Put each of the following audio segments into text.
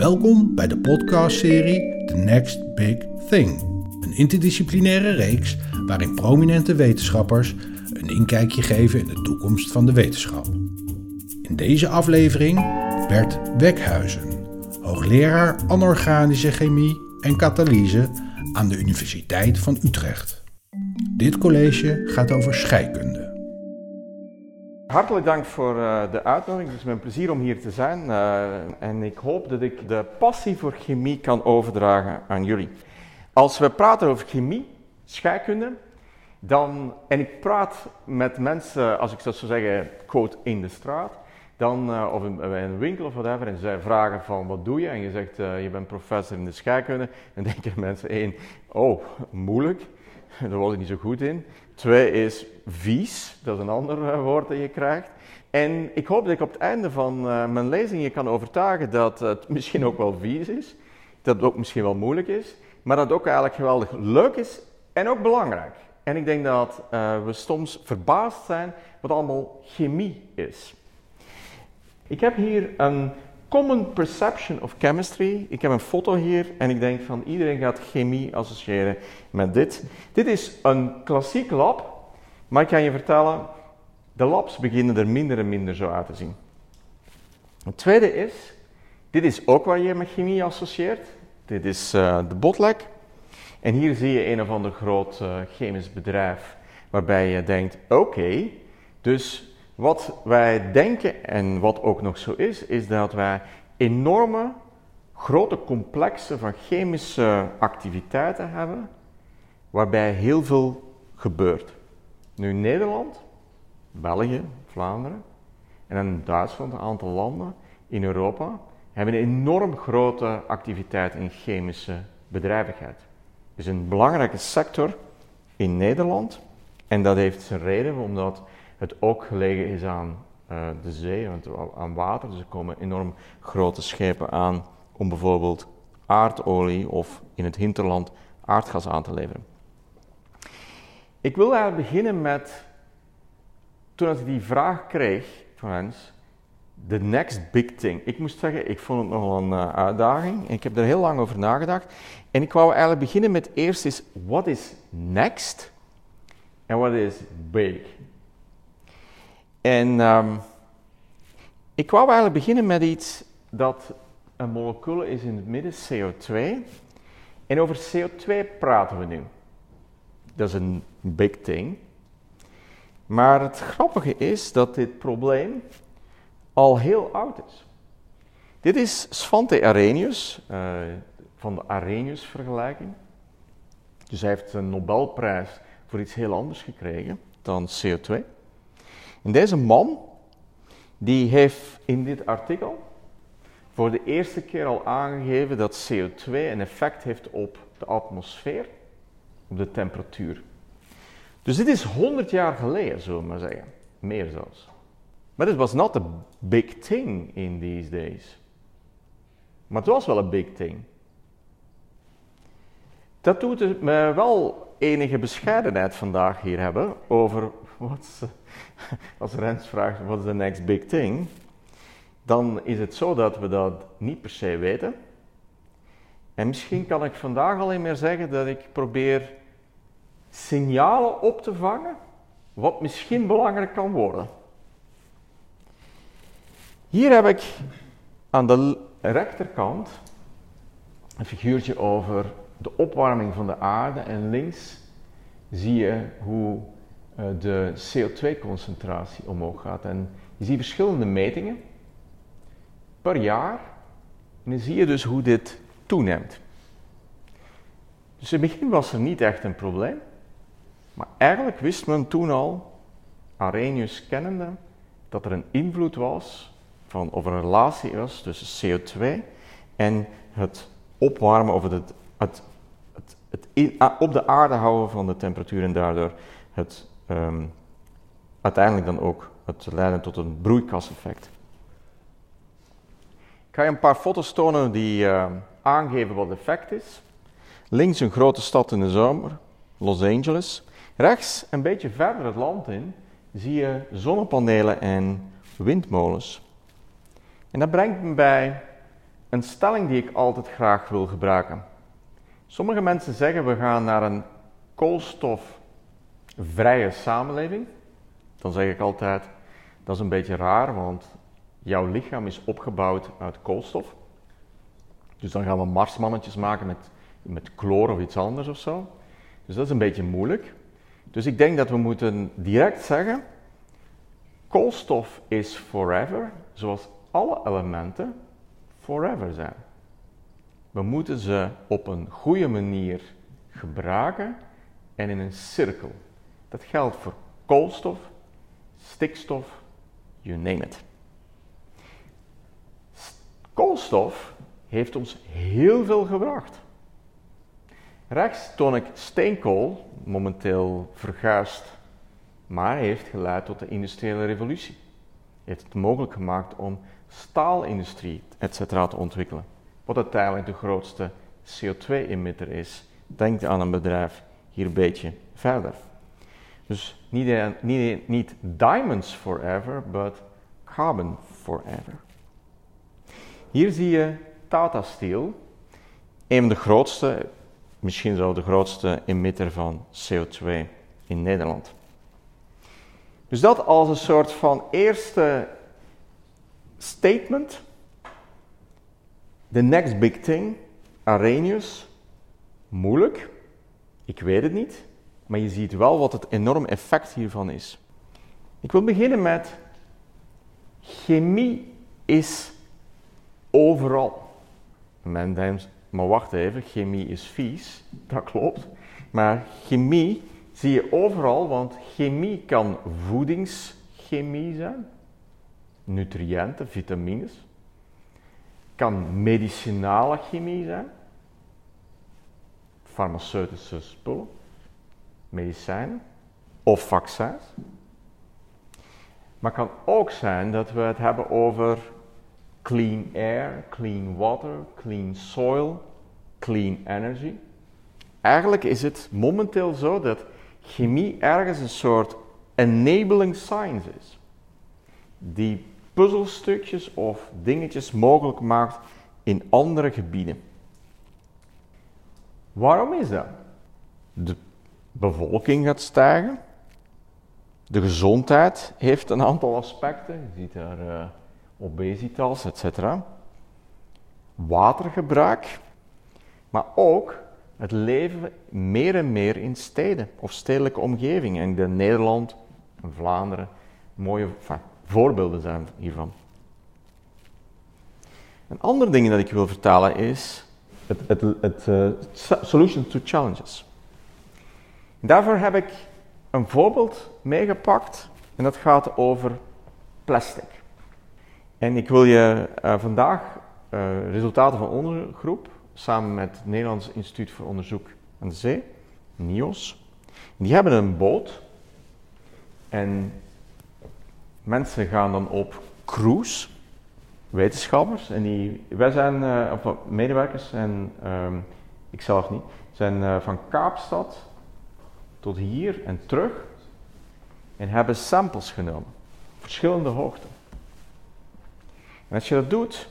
Welkom bij de podcastserie The Next Big Thing. Een interdisciplinaire reeks waarin prominente wetenschappers een inkijkje geven in de toekomst van de wetenschap. In deze aflevering Bert Wekhuizen, hoogleraar anorganische chemie en katalyse aan de Universiteit van Utrecht. Dit college gaat over scheikunde. Hartelijk dank voor uh, de uitnodiging. Het is mijn plezier om hier te zijn. Uh, en ik hoop dat ik de passie voor chemie kan overdragen aan jullie. Als we praten over chemie, scheikunde, dan, en ik praat met mensen, als ik zo zou zeggen, quote, in de straat, dan, uh, of in, een winkel of whatever, en zij vragen van wat doe je? En je zegt, je bent professor in de scheikunde. Dan denken mensen, één, oh, moeilijk, daar was ik niet zo goed in. Twee is vies, dat is een ander eh, woord dat je krijgt. En ik hoop dat ik op het einde van uh, mijn lezing je kan overtuigen dat het misschien ook wel vies is, dat het ook misschien wel moeilijk is, maar dat het ook eigenlijk geweldig leuk is en ook belangrijk. En ik denk dat uh, we soms verbaasd zijn wat allemaal chemie is. Ik heb hier een Common Perception of Chemistry. Ik heb een foto hier en ik denk van iedereen gaat chemie associëren met dit. Dit is een klassiek lab, maar ik kan je vertellen, de labs beginnen er minder en minder zo uit te zien. Het tweede is, dit is ook waar je met chemie associeert. Dit is uh, de botlek. En hier zie je een of ander groot uh, chemisch bedrijf waarbij je denkt, oké, dus wat wij denken en wat ook nog zo is, is dat wij enorme, grote complexen van chemische activiteiten hebben, waarbij heel veel gebeurt. Nu Nederland, België, Vlaanderen en Duitsland, een aantal landen in Europa, hebben een enorm grote activiteit in chemische bedrijvigheid. Het is een belangrijke sector in Nederland en dat heeft zijn reden omdat het ook gelegen is aan uh, de zee, aan water. Dus er komen enorm grote schepen aan om bijvoorbeeld aardolie of in het hinterland aardgas aan te leveren. Ik wil eigenlijk beginnen met, toen ik die vraag kreeg van the next big thing. Ik moest zeggen, ik vond het nogal een uh, uitdaging en ik heb er heel lang over nagedacht. En ik wou eigenlijk beginnen met eerst eens, what is next en what is big? En um, ik wou eigenlijk beginnen met iets dat een molecuul is in het midden, CO2. En over CO2 praten we nu. Dat is een big thing. Maar het grappige is dat dit probleem al heel oud is. Dit is Svante Arrhenius, uh, van de Arrhenius-vergelijking. Dus hij heeft een Nobelprijs voor iets heel anders gekregen dan CO2. En deze man, die heeft in dit artikel voor de eerste keer al aangegeven dat CO2 een effect heeft op de atmosfeer, op de temperatuur. Dus dit is 100 jaar geleden, zullen we maar zeggen. Meer zelfs. Maar dit was not a big thing in these days. Maar het was wel een big thing. Dat doet me wel enige bescheidenheid vandaag hier hebben over als Rens vraagt wat is the next big thing, dan is het zo dat we dat niet per se weten. En misschien kan ik vandaag alleen maar zeggen dat ik probeer signalen op te vangen wat misschien belangrijk kan worden. Hier heb ik aan de rechterkant een figuurtje over de opwarming van de aarde en links zie je hoe de CO2-concentratie omhoog gaat. En je ziet verschillende metingen per jaar en dan zie je dus hoe dit toeneemt. Dus in het begin was er niet echt een probleem, maar eigenlijk wist men toen al, Arrhenius kennende, dat er een invloed was van, of een relatie was tussen CO2 en het opwarmen of het, het het op de aarde houden van de temperatuur en daardoor het um, uiteindelijk dan ook het leiden tot een broeikaseffect. Ik ga je een paar foto's tonen die uh, aangeven wat het effect is. Links een grote stad in de zomer, Los Angeles. Rechts, een beetje verder het land in, zie je zonnepanelen en windmolens. En dat brengt me bij een stelling die ik altijd graag wil gebruiken. Sommige mensen zeggen we gaan naar een koolstofvrije samenleving. Dan zeg ik altijd, dat is een beetje raar, want jouw lichaam is opgebouwd uit koolstof. Dus dan gaan we marsmannetjes maken met, met chloor of iets anders of zo. Dus dat is een beetje moeilijk. Dus ik denk dat we moeten direct zeggen, koolstof is forever, zoals alle elementen forever zijn. We moeten ze op een goede manier gebruiken en in een cirkel. Dat geldt voor koolstof, stikstof, you name it. Koolstof heeft ons heel veel gebracht. Rechts toon ik steenkool, momenteel verguisd, maar heeft geleid tot de industriële revolutie. Heeft het mogelijk gemaakt om staalindustrie, etc. te ontwikkelen. Wat uiteindelijk de grootste CO2-emitter is. Denk aan een bedrijf hier een beetje verder. Dus niet, niet, niet diamonds forever, but carbon forever. Hier zie je Tata Steel, een van de grootste, misschien zo de grootste emitter van CO2 in Nederland. Dus dat als een soort van eerste statement. The next big thing, Arrhenius, moeilijk. Ik weet het niet, maar je ziet wel wat het enorm effect hiervan is. Ik wil beginnen met chemie is overal. Men denkt, maar wacht even, chemie is vies. Dat klopt. Maar chemie zie je overal, want chemie kan voedingschemie zijn, nutriënten, vitamines. Kan medicinale chemie zijn, farmaceutische spullen, medicijnen of vaccins. Maar het kan ook zijn dat we het hebben over clean air, clean water, clean soil, clean energy. Eigenlijk is het momenteel zo dat chemie ergens een soort enabling science is. Die puzzelstukjes of dingetjes mogelijk maakt in andere gebieden. Waarom is dat? De bevolking gaat stijgen. De gezondheid heeft een aantal aspecten. Je ziet daar uh, obesitas, etc. Watergebruik. Maar ook het leven meer en meer in steden of stedelijke omgevingen. En in Nederland en Vlaanderen mooie voorbeelden zijn hiervan. Een ander ding dat ik wil vertalen is het, het, het uh, solution to challenges. Daarvoor heb ik een voorbeeld meegepakt en dat gaat over plastic. En ik wil je uh, vandaag uh, resultaten van onderzoekgroep samen met het Nederlands Instituut voor Onderzoek aan de Zee, NIOS. Die hebben een boot en mensen gaan dan op cruise, wetenschappers, en die, wij zijn, uh, medewerkers en um, ik zelf niet, zijn van Kaapstad tot hier en terug en hebben samples genomen, verschillende hoogten. En als je dat doet,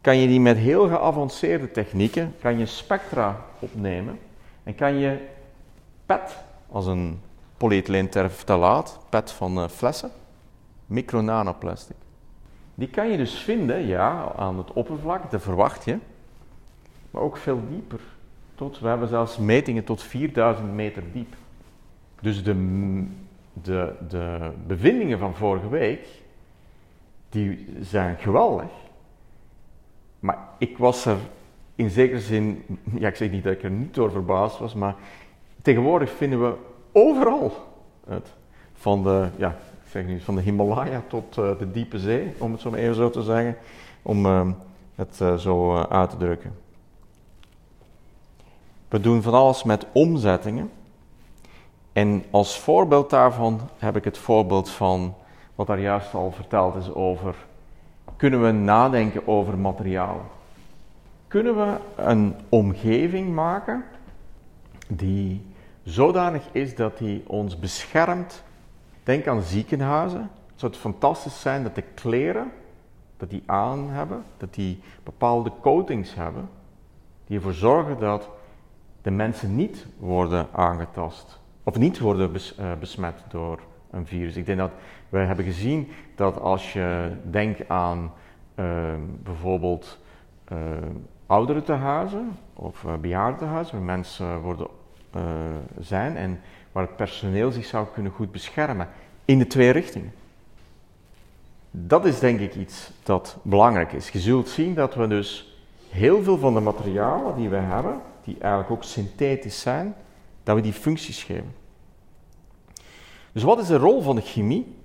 kan je die met heel geavanceerde technieken, kan je spectra opnemen en kan je PET, als een polyethyleenterftalaat, PET van uh, flessen, micronanoplastic. Die kan je dus vinden, ja, aan het oppervlak, dat verwacht je, maar ook veel dieper. Tot, we hebben zelfs metingen tot 4000 meter diep. Dus de, de, de bevindingen van vorige week, die zijn geweldig. Maar ik was er in zekere zin, ja, ik zeg niet dat ik er niet door verbaasd was, maar tegenwoordig vinden we overal het. Van de, ja, ik zeg nu, van de Himalaya tot uh, de diepe zee, om het zo maar even zo te zeggen, om uh, het uh, zo uit te drukken. We doen van alles met omzettingen. En als voorbeeld daarvan heb ik het voorbeeld van wat daar juist al verteld is over kunnen we nadenken over materialen. Kunnen we een omgeving maken die zodanig is dat die ons beschermt? Denk aan ziekenhuizen. Het zou fantastisch zijn dat de kleren dat die aan hebben, dat die bepaalde coatings hebben, die ervoor zorgen dat de mensen niet worden aangetast of niet worden eh, besmet door een virus. Ik denk dat we hebben gezien dat als je denkt aan uh, bijvoorbeeld uh, ouderentehuizen of uh, bejaardentehuizen, waar mensen worden, zijn en waar het personeel zich zou kunnen goed beschermen in de twee richtingen. Dat is denk ik iets dat belangrijk is. Je zult zien dat we dus heel veel van de materialen die we hebben, die eigenlijk ook synthetisch zijn, dat we die functies geven. Dus wat is de rol van de chemie?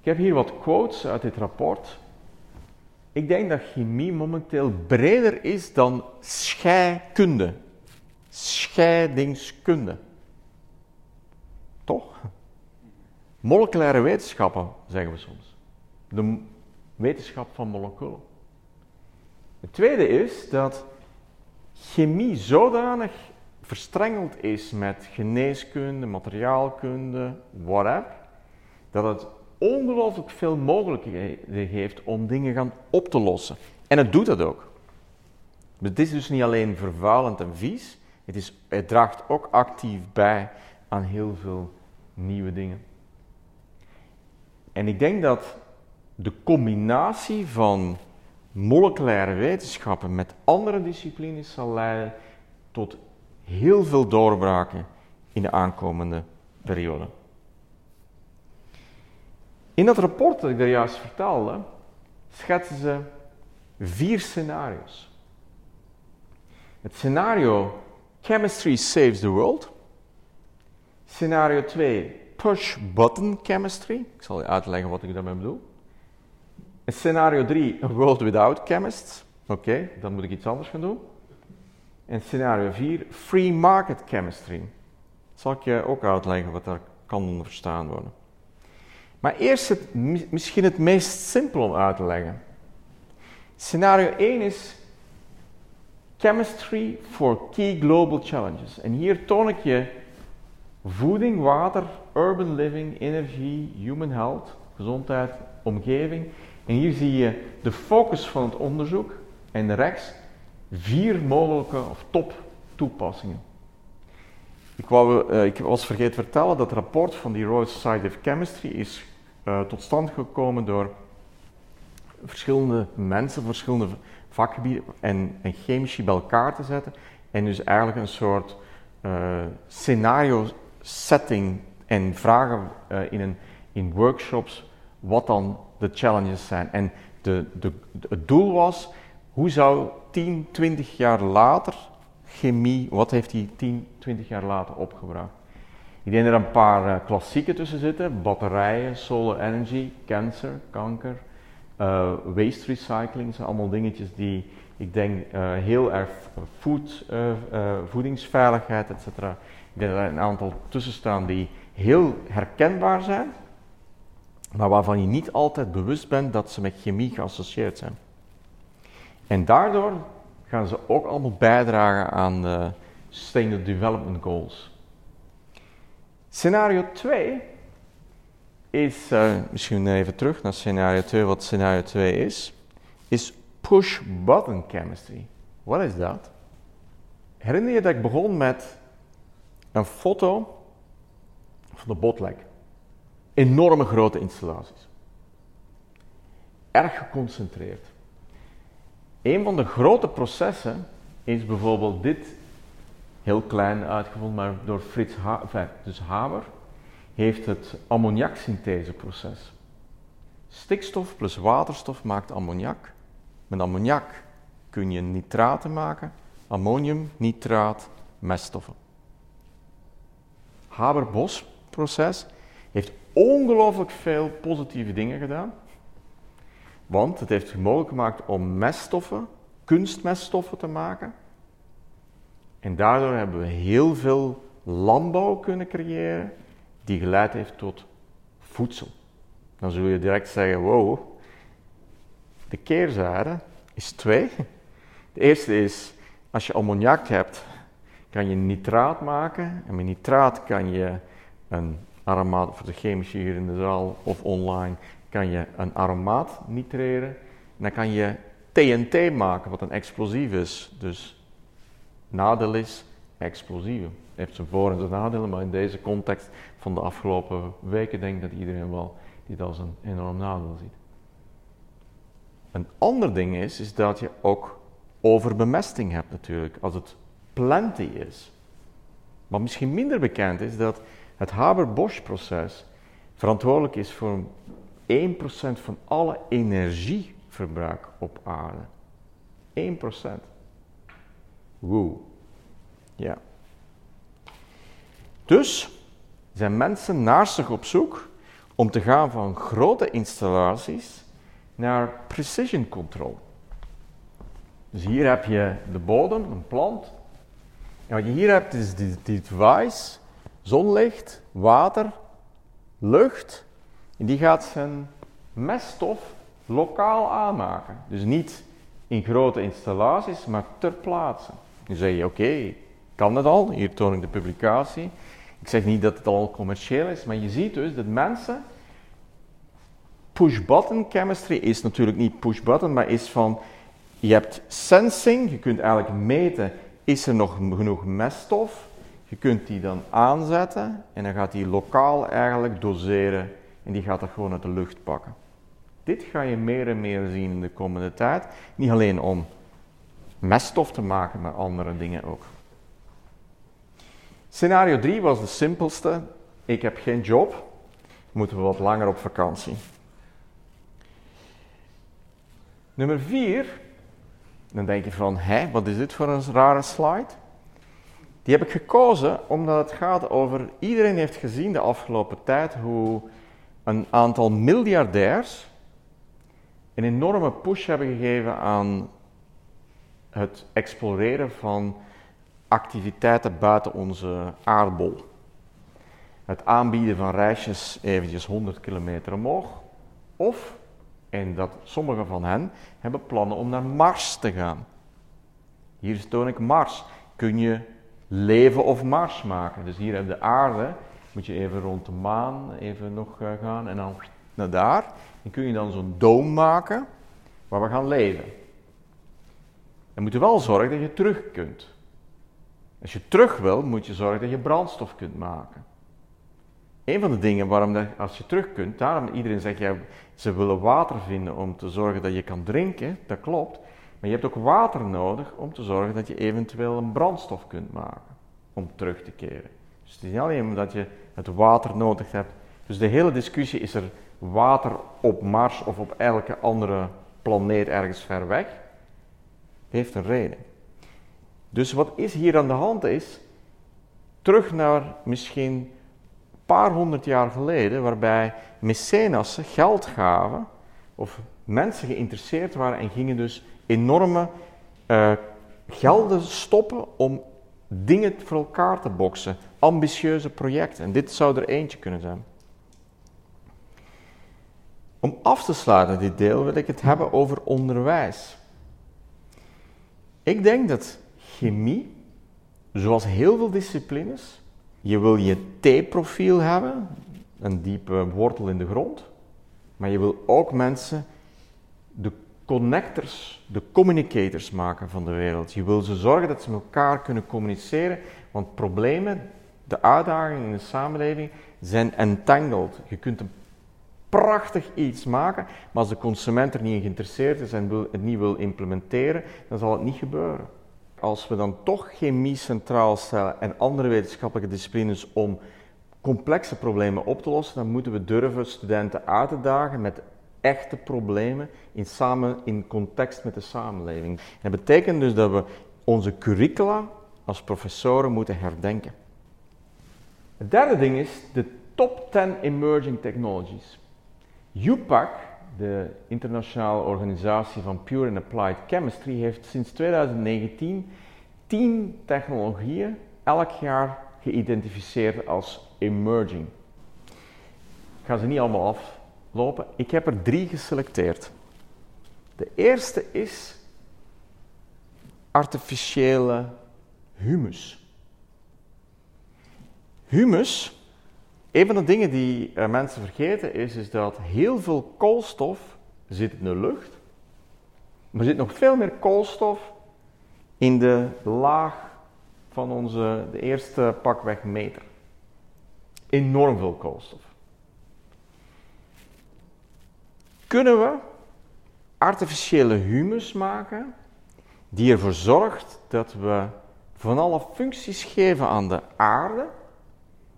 Ik heb hier wat quotes uit dit rapport. Ik denk dat chemie momenteel breder is dan scheikunde. Scheidingskunde. Toch? Moleculaire wetenschappen, zeggen we soms. De wetenschap van moleculen. Het tweede is dat chemie zodanig verstrengeld is met geneeskunde, materiaalkunde, whatever, dat het ongelooflijk veel mogelijkheden heeft om dingen gaan op te lossen. En het doet dat ook. Het is dus niet alleen vervuilend en vies, het, is, het draagt ook actief bij aan heel veel nieuwe dingen. En ik denk dat de combinatie van moleculaire wetenschappen met andere disciplines zal leiden tot heel veel doorbraken in de aankomende periode. In dat rapport dat ik daar juist vertelde, schetsen ze vier scenario's. Het scenario Chemistry saves the world. Scenario 2 Push button chemistry. Ik zal je uitleggen wat ik daarmee bedoel. En scenario 3 A world without chemists. Oké, dan moet ik iets anders gaan doen. En scenario 4, free market chemistry. Zal ik je ook uitleggen wat daar kan onder verstaan worden. Maar eerst het, misschien het meest simpel om uit te leggen. Scenario 1 is Chemistry for Key Global Challenges. En hier toon ik je voeding, water, urban living, energie, human health, gezondheid, omgeving. En hier zie je de focus van het onderzoek en rechts vier mogelijke of top toepassingen. Ik, wou, uh, ik was vergeten te vertellen dat het rapport van die Royal Society of Chemistry is uh, tot stand gekomen door verschillende mensen, verschillende vakgebieden en, en chemici bij elkaar te zetten. En dus eigenlijk een soort uh, scenario setting en vragen in, een, in workshops wat dan de challenges zijn. En de, de, het doel was, hoe zou 10, 20 jaar later chemie, wat heeft hij 10, 20 jaar later opgebracht? Ik denk er een paar uh, klassieken tussen zitten: batterijen, solar energy, cancer, kanker, uh, waste recycling. zijn allemaal dingetjes die ik denk uh, heel erg food, voedingsveiligheid, etc. Ik denk dat er een aantal tussen staan die heel herkenbaar zijn, maar waarvan je niet altijd bewust bent dat ze met chemie geassocieerd zijn. En daardoor gaan ze ook allemaal bijdragen aan de Sustainable Development Goals. Scenario 2 is, uh, misschien even terug naar scenario 2, wat scenario 2 is, is push-button chemistry. Wat is dat? Herinner je dat ik begon met een foto van de botlek? Enorme grote installaties. Erg geconcentreerd. Een van de grote processen is bijvoorbeeld dit, heel klein uitgevonden, maar door Frits dus Haber, heeft het ammoniaksyntheseproces. Stikstof plus waterstof maakt ammoniak. Met ammoniak kun je nitraten maken, ammonium, nitraat, meststoffen. Haber-Bos-proces heeft ongelooflijk veel positieve dingen gedaan. Want het heeft het mogelijk gemaakt om meststoffen, kunstmeststoffen te maken. En daardoor hebben we heel veel landbouw kunnen creëren die geleid heeft tot voedsel. Dan zul je direct zeggen, wow, de keerzijde is twee. De eerste is, als je ammoniak hebt, kan je nitraat maken. En met nitraat kan je een aromaat, voor de chemici hier in de zaal of online, kan je een aromaat nitreren. dan kan je TNT maken, wat een explosief is. Dus nadeel is explosief. Het heeft zijn voor- en zijn nadelen, maar in deze context van de afgelopen weken denk ik dat iedereen wel dit als een enorm nadeel ziet. Een ander ding is, is dat je ook overbemesting hebt natuurlijk, als het plenty is. Wat misschien minder bekend is, dat het Haber-Bosch-proces verantwoordelijk is voor 1% van alle energieverbruik op aarde. 1%. Woe. Ja. Dus zijn mensen naarstig op zoek om te gaan van grote installaties naar precision control. Dus hier heb je de bodem, een plant. En wat je hier hebt is die device, zonlicht, water, lucht. En die gaat zijn meststof lokaal aanmaken. Dus niet in grote installaties, maar ter plaatse. Nu zeg je, oké, kan dat al? Hier toon ik de publicatie. Ik zeg niet dat het al commercieel is, maar je ziet dus dat mensen push-button chemistry is natuurlijk niet push-button, maar is van je hebt sensing, je kunt eigenlijk meten, is er nog genoeg meststof? Je kunt die dan aanzetten en dan gaat die lokaal eigenlijk doseren en die gaat dat gewoon uit de lucht pakken. Dit ga je meer en meer zien in de komende tijd. Niet alleen om meststof te maken, maar andere dingen ook. Scenario 3 was de simpelste. Ik heb geen job, moeten we wat langer op vakantie. Nummer 4, dan denk je van, hé, wat is dit voor een rare slide? Die heb ik gekozen omdat het gaat over, iedereen heeft gezien de afgelopen tijd hoe een aantal miljardairs een enorme push hebben gegeven aan het exploreren van activiteiten buiten onze aardbol. Het aanbieden van reisjes eventjes 100 kilometer omhoog. Of, en dat sommige van hen, hebben plannen om naar Mars te gaan. Hier toon ik Mars. Kun je leven of Mars maken? Dus hier op de aarde moet je even rond de maan even nog eh, gaan en dan naar daar. En kun je dan zo'n doom maken waar we gaan leven. Dan moet je wel zorgen dat je terug kunt. Als je terug wil, moet je zorgen dat je brandstof kunt maken. Een van de dingen waarom dat, als je terug kunt, daarom iedereen zegt, ja, ze willen water vinden om te zorgen dat je kan drinken, dat klopt. Maar je hebt ook water nodig om te zorgen dat je eventueel een brandstof kunt maken om terug te keren. Dus het is niet alleen omdat je het water nodig hebt. Dus de hele discussie is er water op Mars of op elke andere planeet ergens ver weg, heeft een reden. Dus wat is hier aan de hand is, terug naar misschien een paar honderd jaar geleden, waarbij mecenassen geld gaven, of mensen geïnteresseerd waren en gingen dus enorme uh, gelden stoppen om dingen voor elkaar te boksen, ambitieuze projecten. En dit zou er eentje kunnen zijn. Om af te sluiten dit deel wil ik het hebben over onderwijs. Ik denk dat chemie, zoals heel veel disciplines, je wil je T-profiel hebben, een diepe wortel in de grond, maar je wil ook mensen de connectors, de communicators maken van de wereld. Je wil ze zorgen dat ze met elkaar kunnen communiceren, want problemen, de uitdagingen in de samenleving zijn entangled. Je kunt een prachtig iets maken, maar als de consument er niet in geïnteresseerd is en het niet wil implementeren, dan zal het niet gebeuren. Als we dan toch chemie centraal stellen en andere wetenschappelijke disciplines om complexe problemen op te lossen, dan moeten we durven studenten uit te dagen met echte problemen in, samen, in context met de samenleving. dat betekent dus dat we onze curricula als professoren moeten herdenken. Het derde ding is de top 10 emerging technologies. UPAC, de internationale organisatie van Pure and Applied Chemistry, heeft sinds 2019 10 technologieën elk jaar geïdentificeerd als emerging. Ik ga ze niet allemaal Ik heb er drie geselecteerd. De eerste is artificiële humus. Humus een van de dingen die uh, mensen vergeten is, is dat heel veel koolstof zit in de lucht Maar er zit nog veel meer koolstof in de laag van onze de eerste pakweg meter. Enorm veel koolstof. Kunnen we artificiële humus maken die ervoor zorgt dat we van alle functies geven aan de aarde,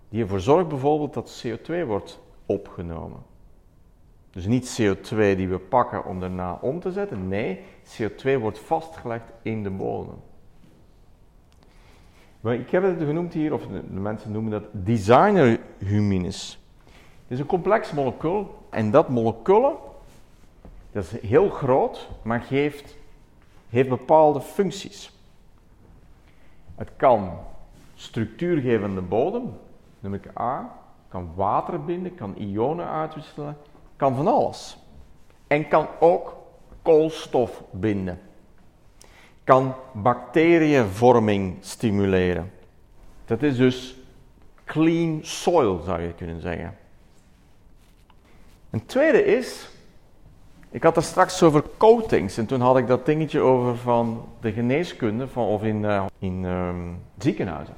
die ervoor zorgt bijvoorbeeld dat CO2 wordt opgenomen. Dus niet CO2 die we pakken om daarna om te zetten, nee, CO2 wordt vastgelegd in de bodem. Ik heb het genoemd hier, of de mensen noemen dat designer huminus. Het is een complex molecuul en dat molecuul, dat is heel groot, maar geeft, heeft bepaalde functies. Het kan structuur geven aan de bodem, noem ik A, kan water binden, kan ionen uitwisselen, kan van alles. En kan ook koolstof binden kan bacteriënvorming stimuleren. Dat is dus clean soil, zou je kunnen zeggen. Een tweede is, ik had er straks over coatings en toen had ik dat dingetje over van de geneeskunde of in, uh, in um, ziekenhuizen.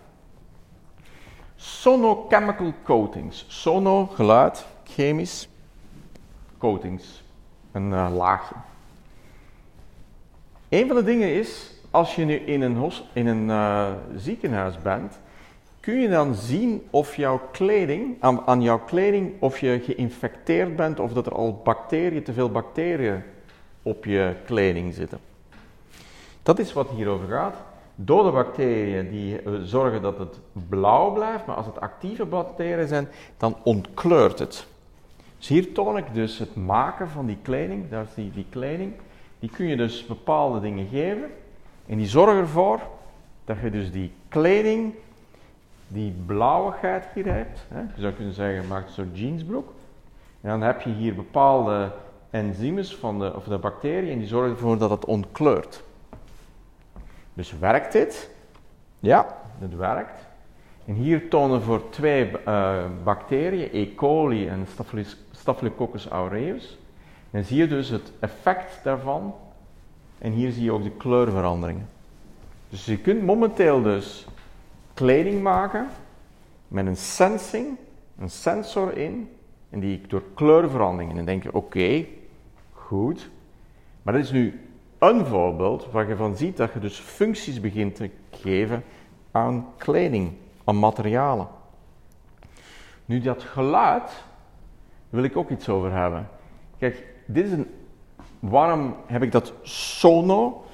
Sonochemical coatings. Sono, geluid, chemisch, coatings, een uh, laagje. Een van de dingen is, als je nu in een, in een uh, ziekenhuis bent, kun je dan zien of jouw kleding, aan, aan, jouw kleding, of je geïnfecteerd bent of dat er al bacteriën, te veel bacteriën op je kleding zitten. Dat is wat hierover gaat. Dode bacteriën die eh, zorgen dat het blauw blijft, maar als het actieve bacteriën zijn, dan ontkleurt het. Dus hier toon ik dus het maken van die kleding, daar is die, die kleding. Die kun je dus bepaalde dingen geven. En die zorgen ervoor dat je dus die kleding, die blauwigheid hier hebt. Hè? Je zou kunnen zeggen, maak een soort jeansbroek. En dan heb je hier bepaalde enzymes van de, of de bacteriën en die zorgen ervoor dat het ontkleurt. Dus werkt dit? Ja, het werkt. En hier tonen voor twee uh, bacteriën, E. coli en Staphylococcus aureus. Dan zie je dus het effect daarvan. En hier zie je ook de kleurveranderingen. Dus je kunt momenteel dus kleding maken met een sensing, een sensor in, en die door kleurveranderingen. En denk je, oké, goed. Maar dat is nu een voorbeeld waar je van ziet dat je dus functies begint te geven aan kleding, aan materialen. Nu dat geluid, wil ik ook iets over hebben. Kijk, dit is een, waarom heb ik dat sono?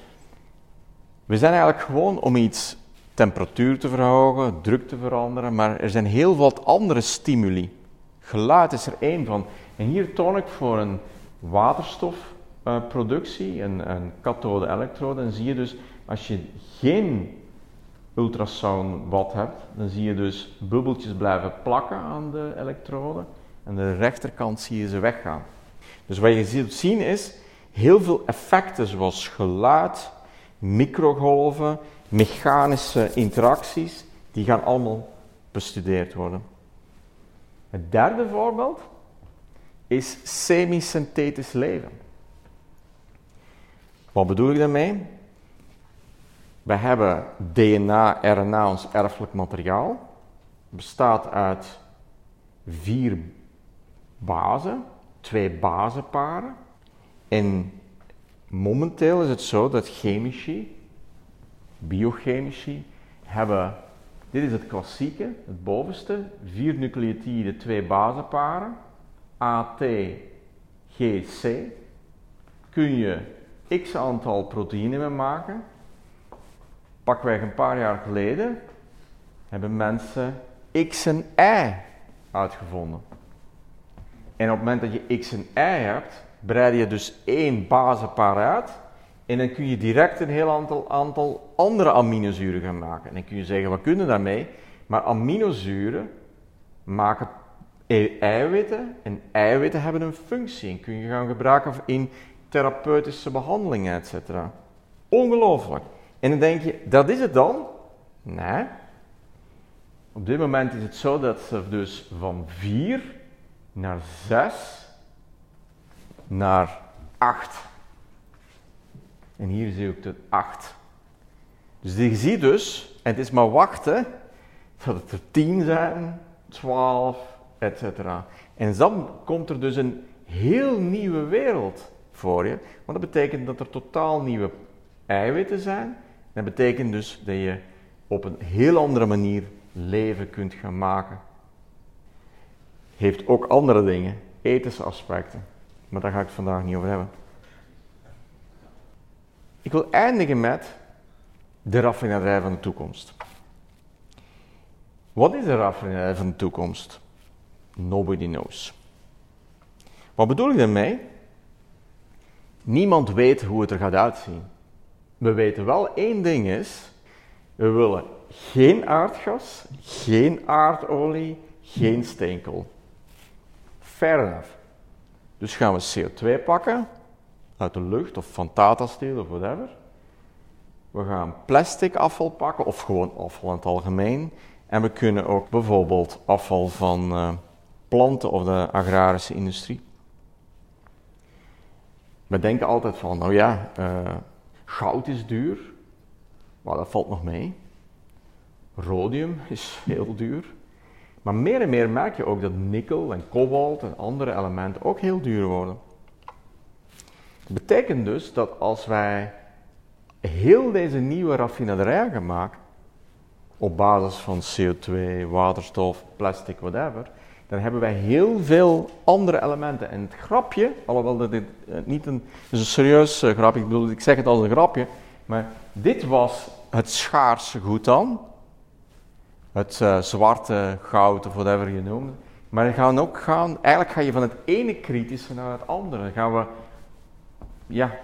We zijn eigenlijk gewoon om iets temperatuur te verhogen, druk te veranderen, maar er zijn heel veel andere stimuli. Geluid is er één van. En hier toon ik voor een waterstofproductie, een, een kathode-elektrode, en zie je dus als je geen ultrasound wat hebt, dan zie je dus bubbeltjes blijven plakken aan de elektrode en de rechterkant zie je ze weggaan. Dus wat je ziet zien is heel veel effecten zoals geluid, microgolven, mechanische interacties, die gaan allemaal bestudeerd worden. Het derde voorbeeld is semisynthetisch leven. Wat bedoel ik daarmee? We hebben DNA, RNA, ons erfelijk materiaal. bestaat uit vier bazen twee bazenparen. En momenteel is het zo dat chemici, biochemici, hebben, dit is het klassieke, het bovenste, vier nucleotiden, twee bazenparen, AT, GC. Kun je x aantal proteïnen mee maken. Pakweg een paar jaar geleden hebben mensen X en Y uitgevonden. En op het moment dat je X en Y hebt, breid je dus één basenpaar uit. En dan kun je direct een heel aantal, aantal andere aminozuren gaan maken. En dan kun je zeggen, wat kunnen daarmee? Maar aminozuren maken eiwitten. En eiwitten hebben een functie. En kun je gaan gebruiken in therapeutische behandelingen, etc. Ongelooflijk. En dan denk je, dat is het dan? Nee. Op dit moment is het zo dat ze dus van vier naar 6, naar 8 En hier zie ik de 8. Dus je ziet dus, en het is maar wachten, dat het er 10 zijn, 12, etc. En dan komt er dus een heel nieuwe wereld voor je. Want dat betekent dat er totaal nieuwe eiwitten zijn. Dat betekent dus dat je op een heel andere manier leven kunt gaan maken. Heeft ook andere dingen, ethische aspecten. Maar daar ga ik het vandaag niet over hebben. Ik wil eindigen met de raffinaderij van de toekomst. Wat is de raffinaderij van de toekomst? Nobody knows. Wat bedoel ik daarmee? Niemand weet hoe het er gaat uitzien. We weten wel één ding is, we willen geen aardgas, geen aardolie, geen steenkool. Fair enough. Dus gaan we CO2 pakken uit de lucht of van Tata Steel of whatever. We gaan plastic afval pakken of gewoon afval in het algemeen. En we kunnen ook bijvoorbeeld afval van uh, planten of de agrarische industrie. We denken altijd van, nou ja, uh, goud is duur. Maar dat valt nog mee. Rhodium is heel duur. Maar meer en meer merk je ook dat nikkel en kobalt en andere elementen ook heel duur worden. Betekent dus dat als wij heel deze nieuwe raffinaderijen gaan maken, op basis van CO2, waterstof, plastic, whatever, dan hebben wij heel veel andere elementen. En het grapje, alhoewel dat dit eh, niet een, serieus uh, grapje, ik bedoel, ik zeg het als een grapje, maar dit was het schaarse goed dan, het uh, zwarte goud of whatever je noemt. Maar we gaan ook gaan, eigenlijk ga je van het ene kritische naar het andere. Dan gaan we, ja,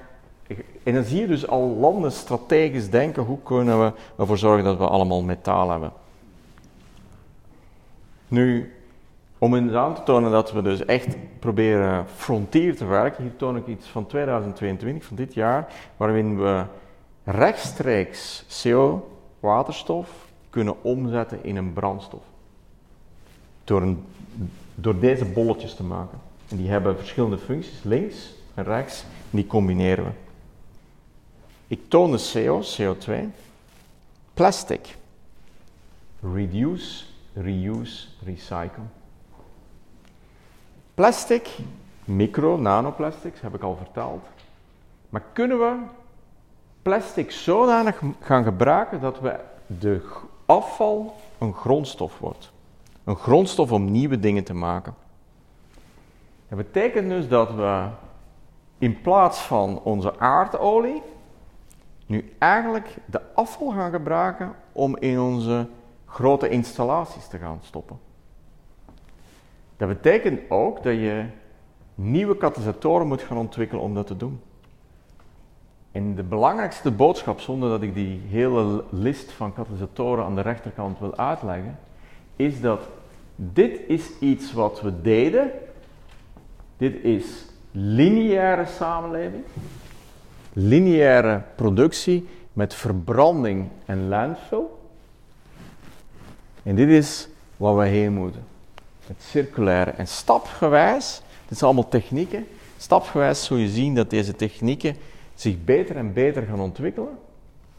en dan zie je dus al landen strategisch denken, hoe kunnen we ervoor zorgen dat we allemaal metaal hebben. Nu, om eens aan te tonen dat we dus echt proberen frontier te werken, hier toon ik iets van 2022, van dit jaar, waarin we rechtstreeks CO, waterstof, kunnen omzetten in een brandstof. Door, een, door deze bolletjes te maken. En die hebben verschillende functies, links en rechts, die combineren we. Ik toon de CO, CO2, plastic, reduce, reuse, recycle. Plastic, micro, nanoplastics, heb ik al verteld. Maar kunnen we plastic zodanig gaan gebruiken dat we de afval een grondstof wordt? Een grondstof om nieuwe dingen te maken. Dat betekent dus dat we in plaats van onze aardolie nu eigenlijk de afval gaan gebruiken om in onze grote installaties te gaan stoppen. Dat betekent ook dat je nieuwe katalysatoren moet gaan ontwikkelen om dat te doen. En de belangrijkste boodschap, zonder dat ik die hele list van katalysatoren aan de rechterkant wil uitleggen, is dat dit is iets wat we deden. Dit is lineaire samenleving, lineaire productie met verbranding en landfill. En dit is wat we heen moeten. Het circulaire. En stapgewijs, dit zijn allemaal technieken, stapgewijs zul je zien dat deze technieken zich beter en beter gaan ontwikkelen,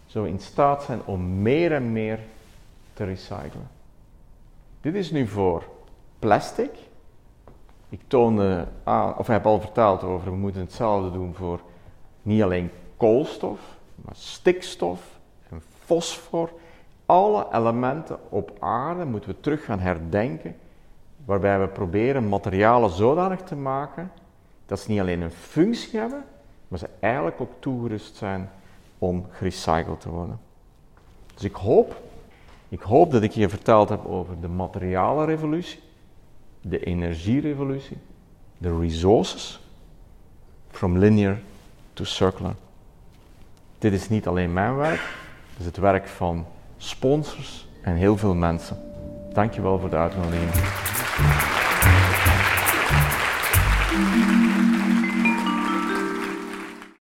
zo in staat zijn om meer en meer te recyclen. Dit is nu voor plastic. Ik toonde aan, of heb al verteld over, we moeten hetzelfde doen voor niet alleen koolstof, maar stikstof en fosfor. Alle elementen op aarde moeten we terug gaan herdenken, waarbij we proberen materialen zodanig te maken dat ze niet alleen een functie hebben, maar ze eigenlijk ook toegerust zijn om gerecycled te worden. Dus ik hoop, ik hoop dat ik je verteld heb over de materialenrevolutie, de energierevolutie, de resources, from linear to circular. Dit is niet alleen mijn werk, het is het werk van sponsors en heel veel mensen. Dankjewel voor de uitnodiging.